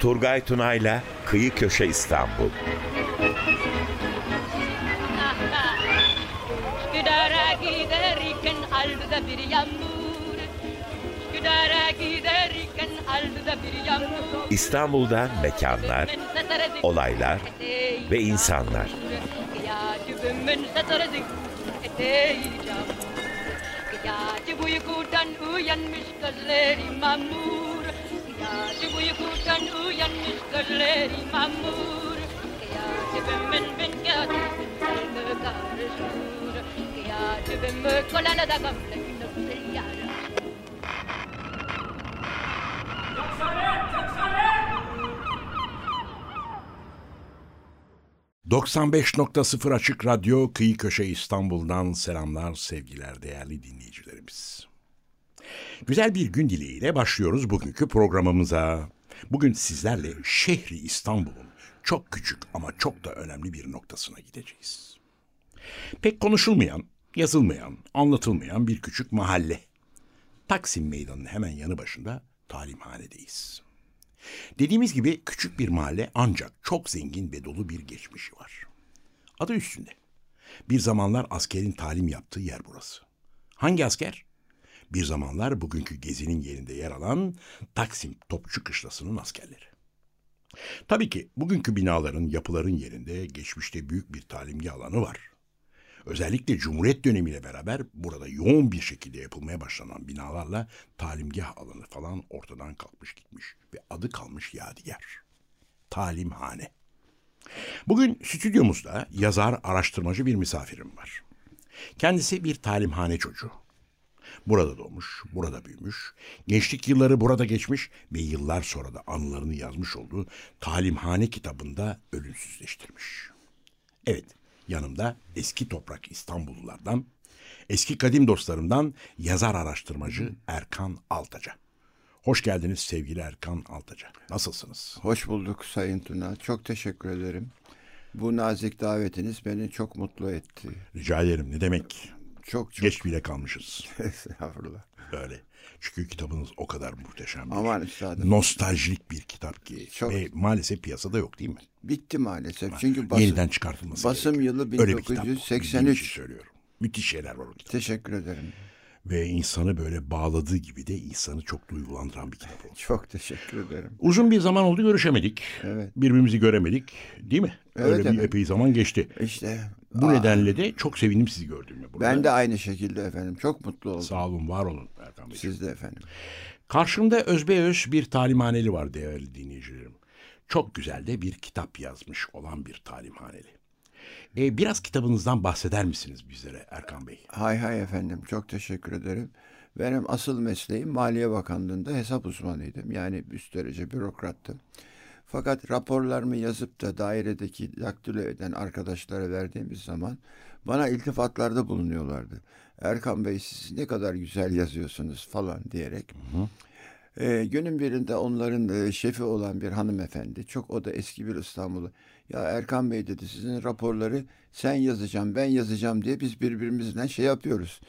Turgay Tunay'la Kıyı Köşe İstanbul. Üsküdar'a giderken aldı bir yağmur Üsküdar'a giderken aldı bir yağmur İstanbul'da mekanlar, olaylar ve insanlar. Gece uykudan uyanmış gözleri mamur Gece uykudan uyanmış gözleri mamur Gece ben ben gece karışır Gece ben kolana da 95.0 Açık Radyo Kıyı Köşe İstanbul'dan selamlar sevgiler değerli dinleyicilerimiz. Güzel bir gün dileğiyle başlıyoruz bugünkü programımıza. Bugün sizlerle şehri İstanbul'un çok küçük ama çok da önemli bir noktasına gideceğiz. Pek konuşulmayan, yazılmayan, anlatılmayan bir küçük mahalle. Taksim Meydanı'nın hemen yanı başında talimhanedeyiz. Dediğimiz gibi küçük bir mahalle ancak çok zengin ve dolu bir geçmişi var. Adı üstünde. Bir zamanlar askerin talim yaptığı yer burası. Hangi asker? Bir zamanlar bugünkü gezinin yerinde yer alan Taksim Topçu Kışlası'nın askerleri. Tabii ki bugünkü binaların, yapıların yerinde geçmişte büyük bir talimgi alanı var. Özellikle Cumhuriyet dönemiyle beraber burada yoğun bir şekilde yapılmaya başlanan binalarla talimgah alanı falan ortadan kalkmış gitmiş ve adı kalmış yadigar. Talimhane. Bugün stüdyomuzda yazar, araştırmacı bir misafirim var. Kendisi bir talimhane çocuğu. Burada doğmuş, burada büyümüş, gençlik yılları burada geçmiş ve yıllar sonra da anılarını yazmış olduğu Talimhane kitabında ölümsüzleştirmiş. Evet, yanımda eski toprak İstanbullulardan, eski kadim dostlarımdan yazar araştırmacı Erkan Altaca. Hoş geldiniz sevgili Erkan Altaca. Nasılsınız? Hoş bulduk Sayın Tuna. Çok teşekkür ederim. Bu nazik davetiniz beni çok mutlu etti. Rica ederim. Ne demek? Çok çok. Geç bile kalmışız. Estağfurullah. Öyle. Çünkü kitabınız o kadar muhteşem. Aman üstadım. Nostaljik bir kitap ki. Çok. Ve maalesef piyasada yok değil mi? Bitti maalesef. Çünkü basım, Yeniden çıkartılması basım gerekiyor. yılı Öyle bir kitap. 1983. Söylüyorum. Müthiş şeyler var o kitapta. Teşekkür ederim. Ve insanı böyle bağladığı gibi de insanı çok duygulandıran bir kitap oldu. Çok teşekkür ederim. Uzun bir zaman oldu görüşemedik. Evet. Birbirimizi göremedik değil mi? Evet, Öyle bir evet. epey zaman geçti. İşte Bu aa, nedenle de çok sevindim sizi gördüğüme burada. ben de aynı şekilde efendim. Çok mutlu oldum. Sağ olun, var olun Erkan Bey. Siz de efendim. Karşımda özbeöz bir talimhaneli var değerli dinleyicilerim. Çok güzel de bir kitap yazmış olan bir talimhaneli. E, biraz kitabınızdan bahseder misiniz bizlere Erkan Bey? Hay hay efendim. Çok teşekkür ederim. Benim asıl mesleğim Maliye Bakanlığı'nda hesap uzmanıydım. Yani üst derece bürokrattım. Fakat raporlarımı yazıp da dairedeki daktilo eden arkadaşlara verdiğimiz zaman bana iltifatlarda bulunuyorlardı. Erkan Bey siz ne kadar güzel yazıyorsunuz falan diyerek. Ee, günün birinde onların e, şefi olan bir hanımefendi, çok o da eski bir İstanbul'u. Ya Erkan Bey dedi sizin raporları sen yazacağım, ben yazacağım diye biz birbirimizle şey yapıyoruz.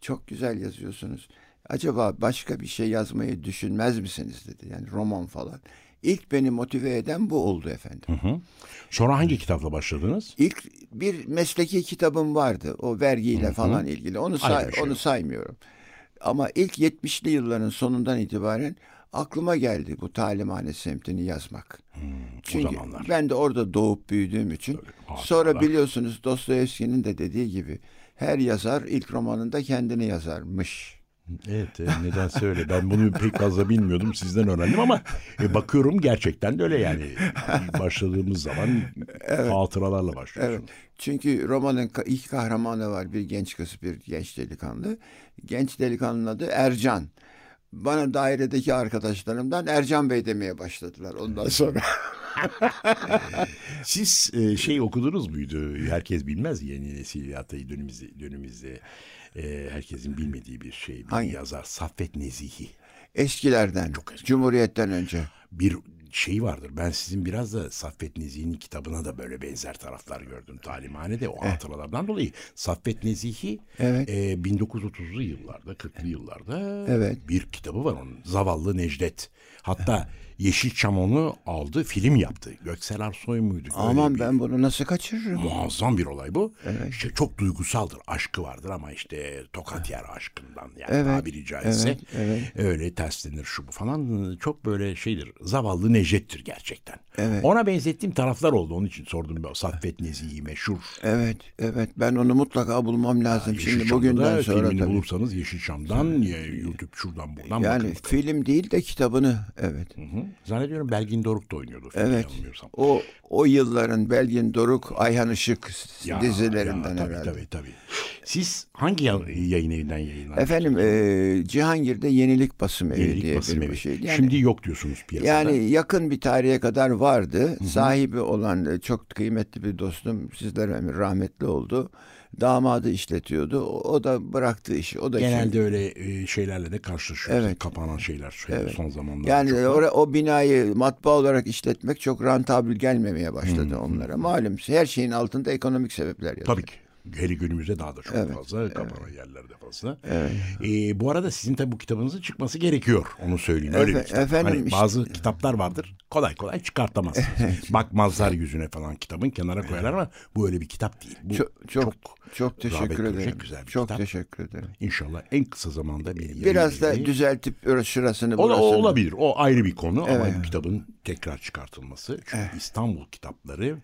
Çok güzel yazıyorsunuz. Acaba başka bir şey yazmayı düşünmez misiniz dedi. Yani roman falan. İlk beni motive eden bu oldu efendim. Sonra hangi kitapla başladınız? İlk bir mesleki kitabım vardı. O vergiyle falan ilgili. Onu say- şey. onu saymıyorum. Ama ilk 70'li yılların sonundan itibaren aklıma geldi bu talimhane semtini yazmak. Çünkü Hmm, zamanlar. ben de orada doğup büyüdüğüm için. hatıralar. Sonra biliyorsunuz Dostoyevski'nin de dediği gibi her yazar ilk romanında kendini yazarmış. Evet e, neden söyle ben bunu pek fazla bilmiyordum sizden öğrendim ama e, bakıyorum gerçekten de öyle yani başladığımız zaman hatıralarla başlıyoruz. Evet. Çünkü romanın ilk kahramanı var. Bir genç kız, bir genç delikanlı. Genç delikanlının adı Ercan. Bana dairedeki arkadaşlarımdan Ercan Bey demeye başladılar ondan sonra. Siz e, şey okudunuz muydu? Herkes bilmez yeni nesil hatta dönümüzde, dönümüzde e, herkesin bilmediği bir şey. Bir Hangi? yazar Saffet Nezihi. Eskilerden, Cumhuriyet'ten önce. Bir şey vardır. Ben sizin biraz da Saffet Nezih'in kitabına da böyle benzer taraflar gördüm. Talimhanede o hatıralardan dolayı. Saffet Nezih'i Evet. e, 1930'lu yıllarda, 40'lı yıllarda Evet. bir kitabı var onun. Zavallı Necdet. Hatta Yeşilçam onu aldı, film yaptı. Göksel Arsoy muydu? Aman bir- ben bunu nasıl kaçırırım? Muazzam bir olay bu. İşte çok duygusaldır. Aşkı vardır ama işte tokat yer aşkından yani Evet, tabiri caizse. evet, evet. Öyle terslenir şu bu falan. Çok böyle şeydir. Zavallı Necdet'tir gerçekten. Evet. Ona benzettiğim taraflar oldu. Onun için sordum. Ben. Saffet Nezih'i meşhur. Evet, evet. Ben onu mutlaka bulmam lazım. Şimdi bugünden sonra filmini tabii. bulursanız Yeşilçam'dan ya YouTube şuradan buradan Yani bakın. film değil de kitabını evet. Hı hı. Zannediyorum Belgin Doruk da oynuyordu. Evet. O o yılların Belgin Doruk, Ayhan Işık Ya, dizilerinden ya, tabii, herhalde. Tabii tabii. Siz hangi ya- yayın evinden yayınlandınız? Efendim e, Cihangir'de Yenilik Basım Evi Yenilik diye basım bir, evi. bir şey. Yani, Şimdi yok diyorsunuz piyasada. yani yakın bir tarihe kadar vardı. Sahibi olan e, çok kıymetli bir dostum sizlere rahmetli oldu. Damadı işletiyordu. O, o da bıraktı işi. O da Genelde şimdi- öyle e, şeylerle de karşılaşıyoruz. Evet. Kapanan şeyler son- Evet. son zamanlarda. Yani ora- o binayı matbaa olarak işletmek çok rantabil gelmemeye başladı onlara. Malum her şeyin altında ekonomik sebepler yatıyor. Tabii ki. Hele günümüzde daha da çok Evet, fazla. Kapanan yerlerde fazla. E, bu arada sizin tabii bu kitabınızın çıkması gerekiyor. Onu söyleyeyim. Öyle bir Efe- kitap. efendim Hani işte- bazı kitaplar vardır. Kolay kolay çıkartamazsınız. Bakmazlar yüzüne falan kitabın kenara koyarlar ama bu öyle bir kitap değil. Bu Çok çok çok, rağbet teşekkür ederim. güzel bir çok kitap. teşekkür ederim. İnşallah en kısa zamanda bir Biraz da evi- düzeltip şurasını da- o burasını. olabilir. O ayrı bir konu ama Evet. bu kitabın tekrar çıkartılması. Çünkü İstanbul kitapları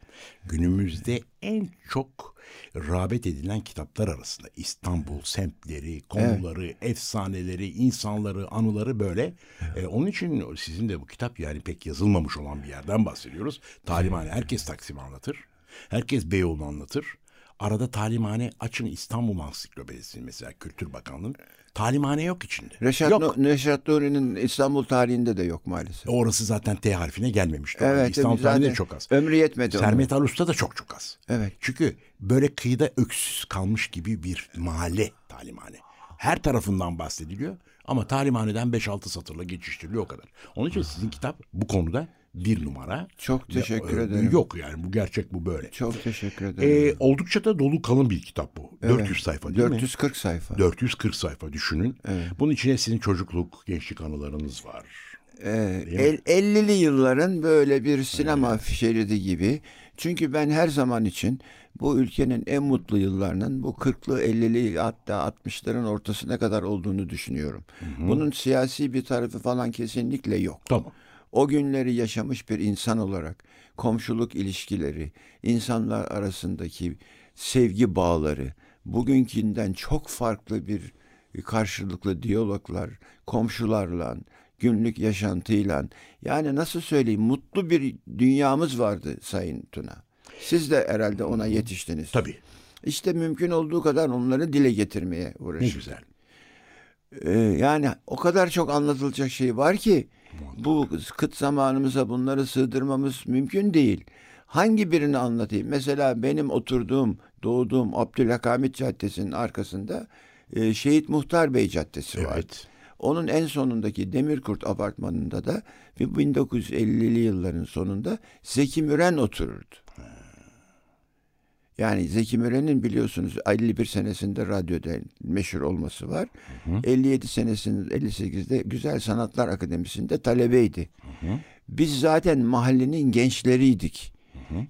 günümüzde en çok rağbet edilen kitaplar arasında. İstanbul semtleri, konuları, efsaneleri, insanları, anıları böyle. Ee, onun için sizin de bu kitap yani pek yazılmamış olan bir yerden bahsediyoruz. Talimhane herkes Taksim'i anlatır. Herkes Beyoğlu'nu anlatır. Arada talimhane açın İstanbul Ansiklopedisi mesela Kültür Bakanlığı'nın. Talimhane yok içinde. Reşat, yok. Reşat Nuri'nin İstanbul tarihinde de yok maalesef. Orası zaten T harfine gelmemişti. Evet, İstanbul tarihinde çok az. ömrü yetmedi. Sermet Alus'ta da çok çok az. Evet. Çünkü böyle kıyıda öksüz kalmış gibi bir mahalle talimhane. Her tarafından bahsediliyor ama talimhaneden 5-6 satırla geçiştiriliyor o kadar. Onun için sizin kitap bu konuda bir numara. Çok teşekkür Ve, e, ederim. Yok yani bu gerçek bu böyle. Çok teşekkür ederim. Ee, oldukça da dolu kalın bir kitap bu. 400 sayfa değil mi? 440 sayfa. 440 sayfa düşünün. Bunun içine sizin çocukluk, gençlik anılarınız var. Ee, el, 50'li yılların böyle bir sinema şeridi gibi. Çünkü ben her zaman için bu ülkenin en mutlu yıllarının bu 40'lı 50'li hatta 60'ların ortasına kadar olduğunu düşünüyorum. Bunun siyasi bir tarafı falan kesinlikle yok. Tamam. O günleri yaşamış bir insan olarak komşuluk ilişkileri, insanlar arasındaki sevgi bağları, bugünkünden çok farklı bir karşılıklı diyaloglar, komşularla, günlük yaşantıyla yani nasıl söyleyeyim mutlu bir dünyamız vardı Sayın Tuna. Siz de herhalde ona yetiştiniz. Tabii. İşte mümkün olduğu kadar onları dile getirmeye Ne uğraşıyoruz. güzel. Ee, yani o kadar çok anlatılacak şey var ki bu kıt zamanımıza bunları sığdırmamız mümkün değil. Hangi birini anlatayım? Mesela benim oturduğum, doğduğum Abdülhakamit Caddesi'nin arkasında e, Şehit Muhtar Bey Caddesi var. Evet. Onun en sonundaki Demirkurt apartmanında da ve 1950'li yılların sonunda Zeki Müren otururdu. Yani Zeki Müren'in biliyorsunuz 51 senesinde radyoda meşhur olması var. 57 senesinde 58'de Güzel Sanatlar Akademisi'nde talebeydi. Biz zaten mahallenin gençleriydik.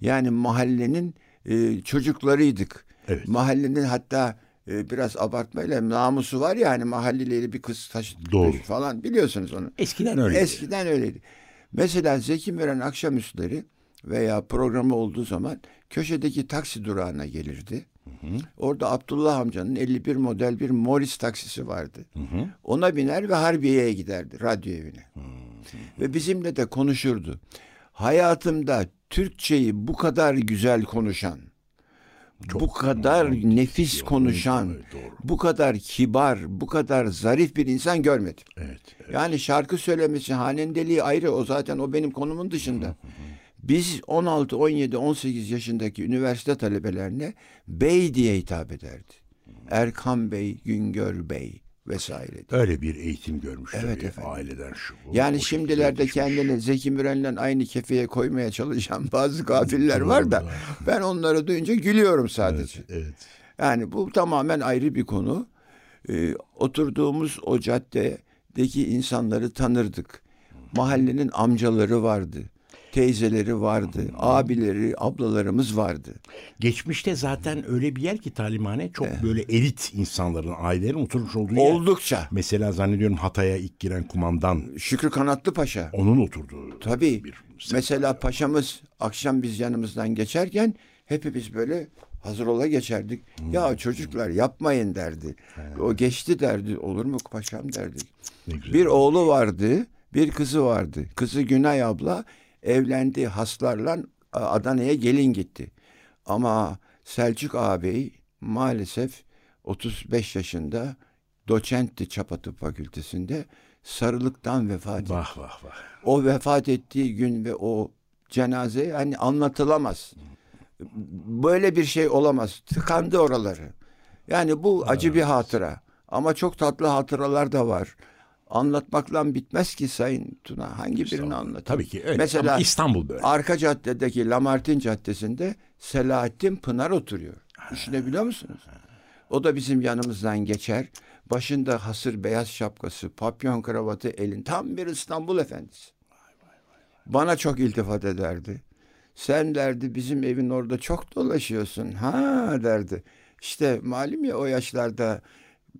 Yani mahallenin e, çocuklarıydık. Evet. Mahallenin hatta e, biraz abartmayla namusu var ya hani mahalleleri bir kız taşıdı Doğru. falan biliyorsunuz onu. Eskiden öyle. Eskiden öyleydi. Mesela Zeki Müren akşamüstleri veya programı olduğu zaman köşedeki taksi durağına gelirdi. Orada Abdullah amcanın 51 model bir Morris taksisi vardı. Ona biner ve Harbiye'ye giderdi radyo evine. Ve bizimle de konuşurdu. Hayatımda Türkçeyi bu kadar güzel konuşan, bu kadar romantik nefis konuşan, doğru. bu kadar kibar, bu kadar zarif bir insan görmedim. Evet. evet. Yani şarkı söylemesi, hanendeliği ayrı. O zaten o benim konumun dışında. Biz 16, 17, 18 yaşındaki üniversite talebelerine bey diye hitap ederdi. Erkan Bey, Güngör Bey, vesaire. Öyle bir eğitim görmüş Evet tabii. efendim. Aileden şu bu. Yani şimdilerde kendini Zeki Müren'le aynı kefeye koymaya çalışan bazı gafiller var da ben onları duyunca gülüyorum sadece. Evet. Yani bu tamamen ayrı bir konu. Ee, oturduğumuz o caddedeki insanları tanırdık. Mahallenin amcaları vardı, teyzeleri vardı, abileri, ablalarımız vardı. Geçmişte zaten öyle bir yer ki talimhane çok böyle elit insanların, ailelerin oturmuş olduğu yer. Oldukça. Mesela zannediyorum Hatay'a ilk giren kumandan Şükrü Kanatlı Paşa. onun oturduğu. Tabii. bir Mesela paşamız akşam biz yanımızdan geçerken hepimiz böyle hazır ola geçerdik. Ya çocuklar yapmayın derdi. O geçti derdi. Olur mu paşam güzel. Bir oğlu vardı, bir kızı vardı. Kızı Günay abla evlendi haslarla Adana'ya gelin gitti. Ama Selçuk ağabey maalesef 35 yaşında doçentti Çapa Tıp Fakültesinde sarılıktan vefat etti. Vah vah vah. O vefat ettiği gün ve o cenaze yani anlatılamaz. Böyle bir şey olamaz. Tıkandı oraları. Yani bu acı bir hatıra. Ama çok tatlı hatıralar da var. Anlatmakla bitmez ki Sayın Tuna. Hangi birini anlatayım? Tabii ki öyle. Mesela Ama İstanbul böyle. arka caddedeki Lamartin Caddesi'nde Selahattin Pınar oturuyor. Düşünebiliyor musunuz? O da bizim yanımızdan geçer. Başında hasır beyaz şapkası, papyon kravatı elin. Tam bir İstanbul efendisi. Bana çok iltifat ederdi. Sen derdi bizim evin orada çok dolaşıyorsun. Ha derdi. İşte malum ya o yaşlarda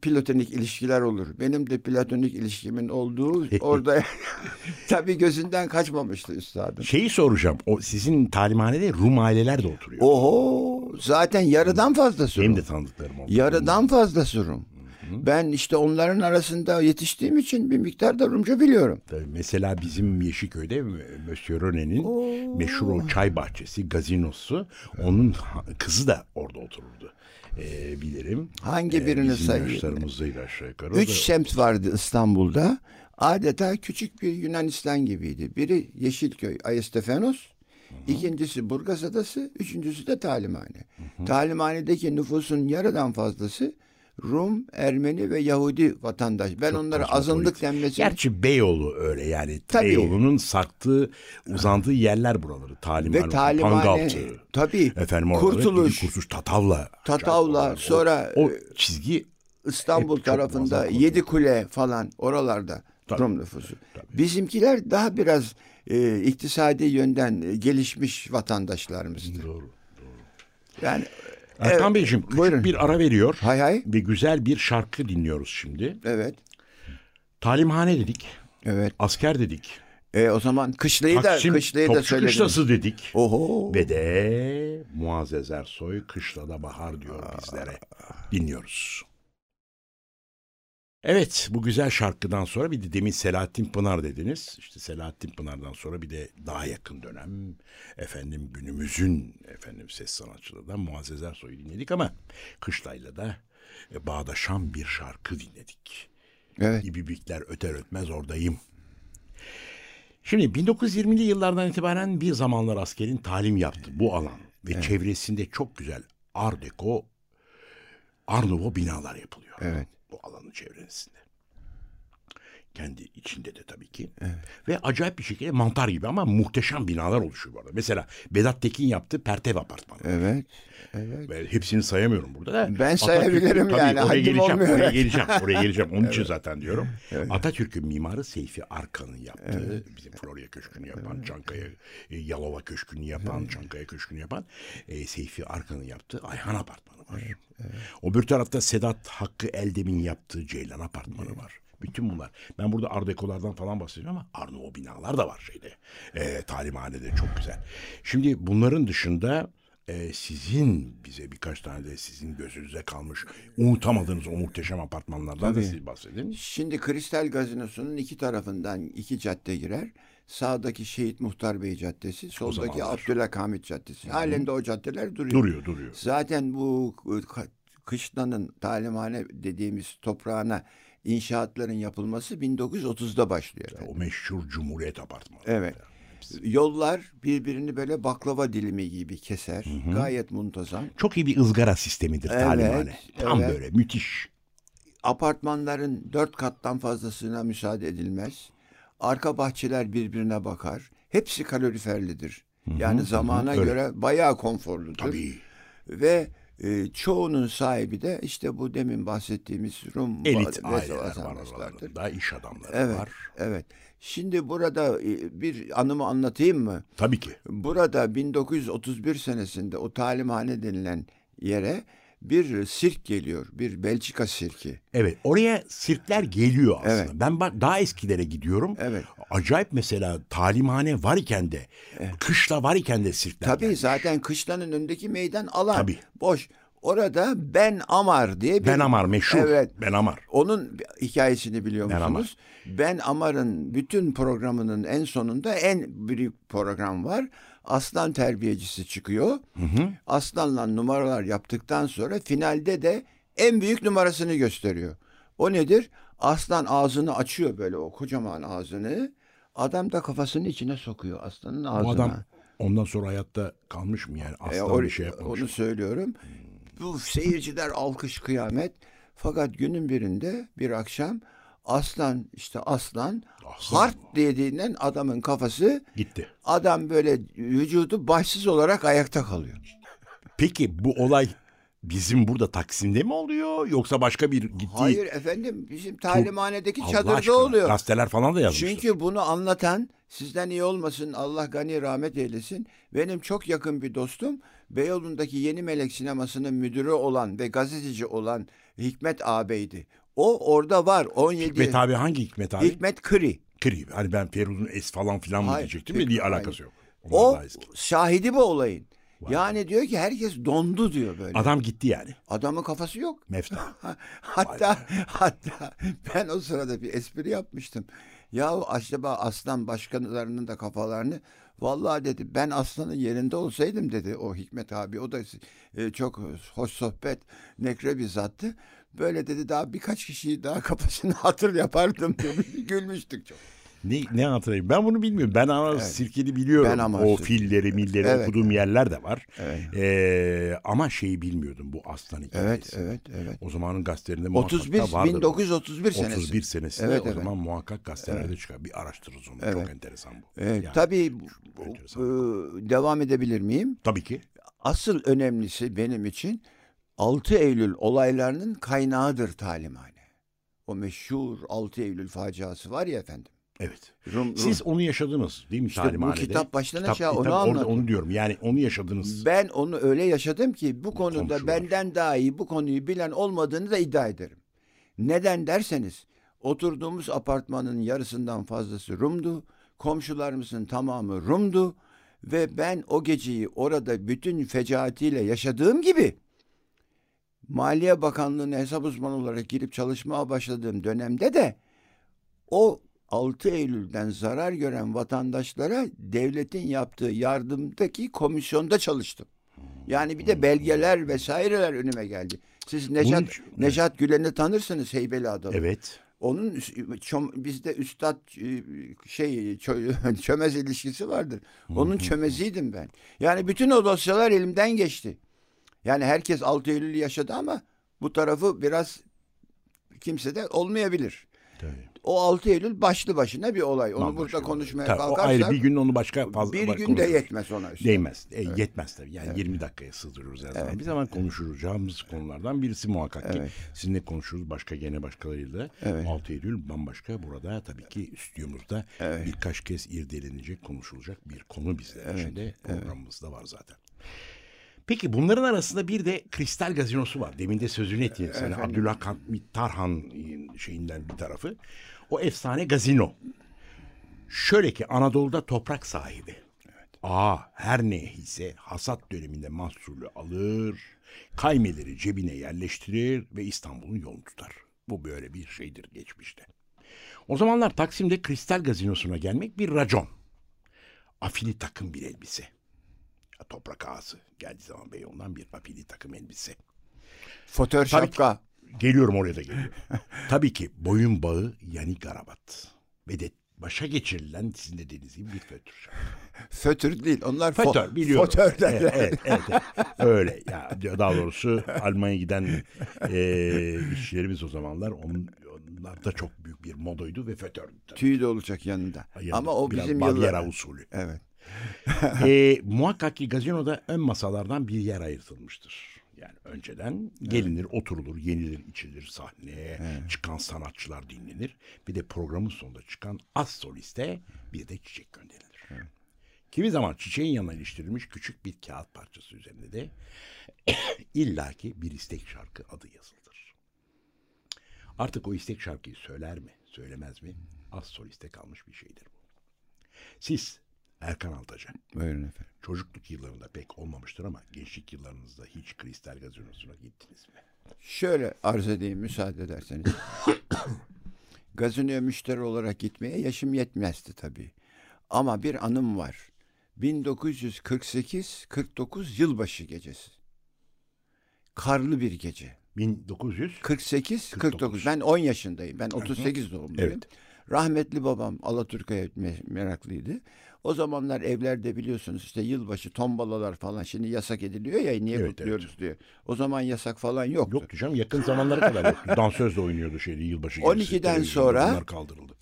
platonik ilişkiler olur. Benim de platonik ilişkimin olduğu orada tabii gözünden kaçmamıştı üstadım. Şeyi soracağım. O sizin talimhanede Rum aileler de oturuyor. Oho zaten yarıdan fazlası Benim Rum. de tanıdıklarım oldu. Yarıdan fazlası Rum. Ben işte onların arasında yetiştiğim için bir miktar da Rumca biliyorum. Tabii Mesela bizim Yeşilköy'de Monsieur René'nin meşhur o çay bahçesi, gazinosu. Onun kızı da orada otururdu. Ee, bilirim. Hangi birini bizim sayayım? yaşlarımızdaydı aşağı yukarı. O Üç da- semt vardı İstanbul'da. Adeta küçük bir Yunanistan gibiydi. Biri Yeşilköy, Ayestefanos. ikincisi Burgaz Adası, üçüncüsü de Talimhane. Talimhane'deki nüfusun yarıdan fazlası Rum, Ermeni ve Yahudi vatandaş. Ben onlara azınlık denmesi Gerçi Beyoğlu öyle yani. Tabii. Beyoğlu'nun sarktığı, uzandığı yerler buraları. Talimhane, ve Talimhane Pangaltı. tabii Efendim orada Kurtuluş, Kurtuluş, Tatavla. Tatavla, O- sonra o, çizgi İstanbul çok tarafında. Yedi Kule falan oralarda Tabii. Rum nüfusu. Bizimkiler daha biraz e, iktisadi yönden e, gelişmiş vatandaşlarımızdı. Doğru. Yani Erkan Evet, Beyciğim küçük buyurun. bir ara veriyor. hay hay Ve güzel bir şarkı dinliyoruz şimdi. evet Talimhane dedik. evet. Asker dedik. E, o zaman kışlayı da Taksim kışlayı da söyledim. Kışlası dedik. Oho. Ve de Muazzez Ersoy Kışlada Bahar diyor bizlere. Dinliyoruz. Evet bu güzel şarkıdan sonra bir de demin Selahattin Pınar dediniz. İşte Selahattin Pınar'dan sonra bir de daha yakın dönem efendim günümüzün efendim ses sanatçılarından Muazzez Ersoy'u dinledik ama Kışlay'la da e, bağdaşan bir şarkı dinledik. Evet. İbibikler öter ötmez oradayım. Şimdi 1920'li yıllardan itibaren bir zamanlar askerin talim yaptı bu alan ve çevresinde çok güzel Art Deco, Art Nouveau binalar yapılıyor. Evet. Bu alanın çevresinde. Kendi içinde de tabii ki. Ve acayip bir şekilde mantar gibi ama muhteşem binalar oluşuyor bu arada. Mesela Vedat Tekin yaptığı Pertev Apartmanı. Evet. Evet. Ben hepsini sayamıyorum burada da. Ben sayabilirim Atatürk'ün- yani, Tabii oraya geleceğim, olmuyor. oraya geleceğim, oraya geleceğim. Onun için zaten diyorum. Atatürk'ün mimarı Seyfi Arkan'ın yaptığı, bizim Florya Köşkü'nü yapan, Çankaya, e, Yalova Köşkü'nü yapan, Çankaya Köşkü'nü yapan e, Seyfi Arkan'ın yaptığı Ayhan Apartmanı var. O bir tarafta Sedat Hakkı Eldem'in yaptığı Ceylan Apartmanı var. Bütün bunlar. Ben burada Art Deco'lardan falan bahsediyorum ama Arnavut binalar da var şeyde. E, talimhanede çok güzel. Şimdi bunların dışında e, sizin bize birkaç tane de sizin gözünüze kalmış unutamadığınız o muhteşem apartmanlardan da siz bahsedin. Şimdi Kristal Gazinosu'nun iki tarafından iki cadde girer. Sağdaki Şehit Muhtar Bey Caddesi, soldaki. Abdülhakamit Caddesi. Halen de o caddeler duruyor. Duruyor duruyor. Zaten bu k- kışlanın talimhane dediğimiz toprağına inşaatların yapılması 1930'da başlıyor. O meşhur Cumhuriyet Apartmanı. Evet. Yollar birbirini böyle baklava dilimi gibi keser. Gayet muntazam. Çok iyi bir ızgara sistemidir Evet, talimhane. Tam evet. böyle müthiş. apartmanların dört kattan fazlasına müsaade edilmez. Arka bahçeler birbirine bakar. Hepsi kaloriferlidir. Yani zamana öyle. göre bayağı konforludur. Tabii. Ve e, çoğunun sahibi de işte bu demin bahsettiğimiz Rum Elit aileler var aralarında, iş adamları Evet, var. evet. Şimdi burada e, bir anımı anlatayım mı? Tabii ki. Burada 1931 senesinde o talimhane denilen yere bir sirk geliyor. Bir Belçika sirki. Evet oraya sirkler geliyor aslında. Evet. Ben bak daha eskilere gidiyorum. Evet. Acayip mesela talimhane var iken de kışla var iken de sirkler Tabii gelmiş. zaten kışlanın önündeki meydan alan. Tabii. Boş. Orada Ben Amar diye bir... Ben Amar meşhur. Evet. Ben Amar. Onun hikayesini biliyor Ben musunuz? Ben Amar'ın bütün programının en sonunda en büyük program var. Aslan terbiyecisi çıkıyor. Aslanla numaralar yaptıktan sonra finalde de en büyük numarasını gösteriyor. O nedir? Aslan ağzını açıyor böyle o kocaman ağzını. Adam da kafasını içine sokuyor aslanın ağzına. Bu adam ondan sonra hayatta kalmış mı yani? E, Asla o- bir şey yapmamış. Onu söylüyorum. Bu seyirciler alkış kıyamet. Fakat günün birinde bir akşam aslan işte aslan, Aslan hart dediğinden adamın kafası Gitti. adam böyle vücudu başsız olarak ayakta kalıyor. Peki bu olay bizim burada Taksim'de mi oluyor yoksa başka bir gittiği Hayır efendim bizim talimhanedeki Allah çadırda aşkına, oluyor. Gazeteler falan da yazmışlar. Çünkü bunu anlatan sizden iyi olmasın Allah gani rahmet eylesin. Benim çok yakın bir dostum Beyoğlu'ndaki Yeni Melek Sineması'nın müdürü olan ve gazeteci olan Hikmet ağabeydi. O orada var 17. Hikmet abi hangi Hikmet abi? Hikmet Kri. Kri. Hani ben Feruz'un es falan filan mı Hayır, diyecektim de hayır. alakası yok. Onlar O şahidi bu olayın. Yani diyor ki herkes dondu diyor böyle. Adam gitti yani. Adamın kafası yok. Mefta. Ha- hatta hatta ben o sırada bir espri yapmıştım. Ya acaba aslan başkanlarının da kafalarını vallahi dedi ben aslanın yerinde olsaydım dedi o Hikmet abi o da e, çok hoş sohbet nekre bir zattı. Böyle dedi daha birkaç kişiyi daha kafasını hatır yapardım dedi. Gülmüştük çok. Ne, ne hatırlayayım? Ben bunu bilmiyorum. Ben ama sirkeli biliyorum. Ben ama o filleri, milleri Evet, okuduğum yerler de var. Evet. Ee, ama şeyi bilmiyordum bu aslan Evet hikayesi. evet evet. O zamanın gazetelerinde muhakkak 31 da vardır. 1931 senesi. 31 senesi. Evet, o evet. zaman muhakkak gazetelerde çıkar. Bir araştırırız onu. Evet. Çok enteresan bu. Evet, Yani tabii bu- enteresan. e, devam edebilir miyim? Tabii ki. Asıl önemlisi benim için 6 Eylül olaylarının kaynağıdır talimhane. O meşhur 6 Eylül faciası var ya efendim. Evet. Rum, Rum- Siz onu yaşadınız değil mi İşte bu talimhanede? kitap baştan Kitap- aşağı onu kitap- orada. Onu diyorum. Yani onu yaşadınız. ben onu öyle yaşadım ki bu konuda Komşular. benden daha iyi bu konuyu bilen olmadığını da iddia ederim. Neden derseniz oturduğumuz apartmanın yarısından fazlası Rum'du. Komşularımızın tamamı Rum'du. Ve ben o geceyi orada bütün fecaatiyle yaşadığım gibi Maliye Bakanlığı'na hesap uzmanı olarak girip çalışmaya başladığım dönemde de o 6 Eylül'den zarar gören vatandaşlara devletin yaptığı yardımdaki komisyonda çalıştım. Yani bir de belgeler vesaireler önüme geldi. Siz Necat, için- Necat Gülen'i tanırsınız Heybeli adamı. Evet. Onun çom- bizde üstad e, şey çö- çömez ilişkisi vardır. Onun çömeziydim ben. Yani bütün o dosyalar elimden geçti. Yani herkes 6 Eylül'ü yaşadı ama bu tarafı biraz kimse de olmayabilir. Tabii. O 6 Eylül başlı başına bir olay. Onu Bambaşka burada konuşmaya. Tabii, o kalkarsak ayrı bir gün onu başka fazla bir gün de yetmez ona üstüne. Değmez. E, Yetmez tabii. Yani 20 dakikaya sığdırıyoruz her zaman. Bir zaman konuşacağımız konulardan birisi muhakkak ki. Evet. Sizinle konuşuruz başka gene başkalarıyla. Evet. 6 Eylül bambaşka. Burada tabii ki stüdyomuzda birkaç kez irdelenecek, konuşulacak bir konu bizler için de programımızda var zaten. Peki bunların arasında bir de Kristal Gazinosu var. Demin de sözünü ettiğiniz. Yani Abdülhamit Tarhan şeyinden bir tarafı. O efsane gazino. Şöyle ki Anadolu'da toprak sahibi. A her ne ise hasat döneminde mahsulü alır, kaymeleri cebine yerleştirir ve İstanbul'un yolunu tutar. Bu böyle bir şeydir geçmişte. O zamanlar Taksim'de Kristal Gazinosu'na gelmek bir racon. Afili takım bir elbise. Toprak ağası geldiği zaman Beyoğlu'ndan bir afili takım elbise. Fotör Tabii ki- şapka. Geliyorum oraya da geliyorum. Tabii ki boyun bağı yani garabat. Ve de başa geçirilen sizin de dediğiniz gibi bir fötr şapka. Fötür değil. Onlar fo- Fötör biliyorum. Derler. Evet, evet, evet, evet. Öyle. Ya, daha doğrusu Almanya'ya giden e, işçilerimiz o zamanlar onun, onlar da çok büyük bir modaydı ve fötördü. Tüy de olacak yanında. Yanında Ama o biraz bizim yıllar... usulü. Evet. e, muhakkak ki gazinoda ön masalardan bir yer ayrılmıştır. Yani önceden gelinir, oturulur, yenilir, içilir, sahneye çıkan sanatçılar dinlenir. Bir de programın sonunda çıkan az soliste bir de çiçek gönderilir. Kimi zaman çiçeğin yanına iliştirilmiş küçük bir kağıt parçası üzerinde de illaki bir istek şarkı adı yazılır. Artık o istek şarkıyı söyler mi, söylemez mi? Az soliste kalmış bir şeydir bu. Siz Erkan Altaca, Buyurun efendim. çocukluk yıllarında pek olmamıştır ama gençlik yıllarınızda hiç kristal gazinosuna gittiniz mi? Şöyle arz edeyim müsaade ederseniz. Gazinoya müşteri olarak gitmeye yaşım yetmezdi tabii. Ama bir anım var. 1948-49 yılbaşı gecesi. Karlı bir gece. 1900 48 49. 49. Ben 10 yaşındayım. Ben 38 doğumluyum. Evet. Rahmetli babam Alaturka'ya me- meraklıydı. O zamanlar evlerde biliyorsunuz işte yılbaşı tombalalar falan şimdi yasak ediliyor ya niye Evet, kutluyoruz diye. O zaman yasak falan yoktu. yoktu canım yakın zamanlara kadar yoktu. Dansöz de oynuyordu şeydi yılbaşı gecesi. 12'den Televizyonda sonra- kaldırıldı.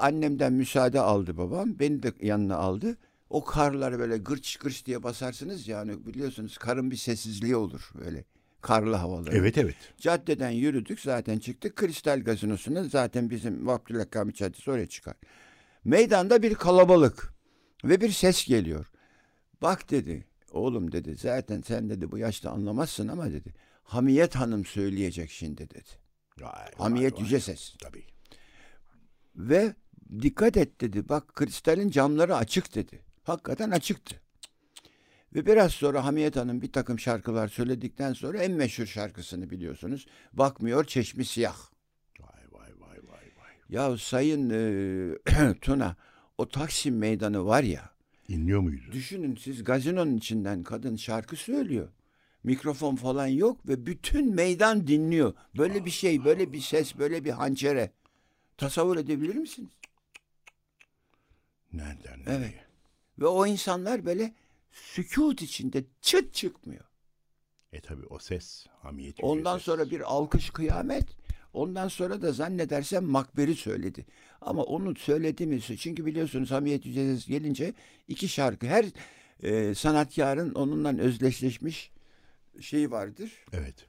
Annemden müsaade aldı babam. Beni de yanına aldı. O karlar böyle gırç gırç diye basarsınız yani biliyorsunuz karın bir sessizliği olur böyle karlı havaları. Evet evet. Caddeden yürüdük zaten çıktık. Kristal gazinosuna zaten bizim Abdülhakami Caddesi oraya çıkar. Meydanda bir kalabalık ve bir ses geliyor. Bak dedi oğlum dedi zaten sen dedi bu yaşta anlamazsın ama dedi. Hamiyet Hanım söyleyecek şimdi dedi. Vay, Hamiyet vay, vay. yüce ses. Tabii. Ve dikkat et dedi. Bak kristalin camları açık dedi. Hakikaten açıktı. Ve biraz sonra Hamiyet Hanım bir takım şarkılar söyledikten sonra en meşhur şarkısını biliyorsunuz. Bakmıyor çeşmi siyah. Vay vay vay vay vay. Ya Sayın e, Tuna o Taksim meydanı var ya. İnliyor muydu? Düşünün siz gazinonun içinden kadın şarkı söylüyor. Mikrofon falan yok ve bütün meydan dinliyor. Böyle bir şey, böyle bir ses, böyle bir hançere. Tasavvur edebilir misiniz? Nereden Evet. nereye? Ve o insanlar böyle sükut içinde çıt çıkmıyor. E tabii o ses. Hamiyet Ondan ses. sonra bir alkış kıyamet. Ondan sonra da zannedersem Makber'i söyledi. Ama onu söyledi mi? Çünkü biliyorsunuz Hamiyet Yücesiz gelince iki şarkı her e, sanatkarın onunla özdeşleşmiş şeyi vardır. Evet.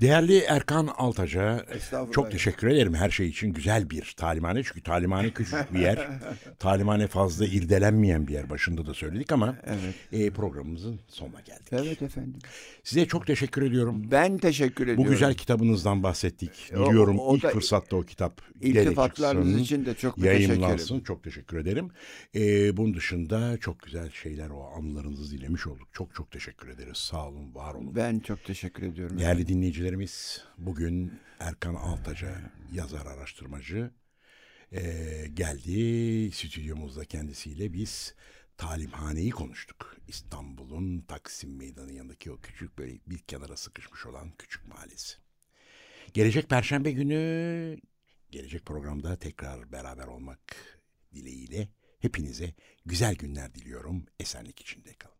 Değerli Erkan Altaca çok teşekkür ederim her şey için. Güzel bir talimhane çünkü talimhane küçük bir yer. talimhane fazla irdelenmeyen bir yer başında da söyledik ama Evet. e, programımızın sonuna geldik. Evet efendim. Size çok teşekkür ediyorum. Ben teşekkür ediyorum. Bu güzel kitabınızdan bahsettik. O- Diliyorum o ilk da- fırsatta o kitap İltifatlarınız için de çok teşekkür yayınlansın. ederim. Çok teşekkür ederim. Ee, bunun dışında çok güzel şeyler o anılarınızı dinlemiş olduk. Çok çok teşekkür ederiz. Sağ olun, var olun. Ben çok teşekkür ediyorum. Değerli dinleyicilerimiz bugün Erkan Altaca yazar araştırmacı ee, geldi stüdyomuzda kendisiyle biz talimhaneyi konuştuk. İstanbul'un Taksim Meydanı yanındaki o küçük böyle bir kenara sıkışmış olan küçük mahallesi. Gelecek Perşembe günü gelecek programda tekrar beraber olmak dileğiyle hepinize güzel günler diliyorum. Esenlik içinde kalın.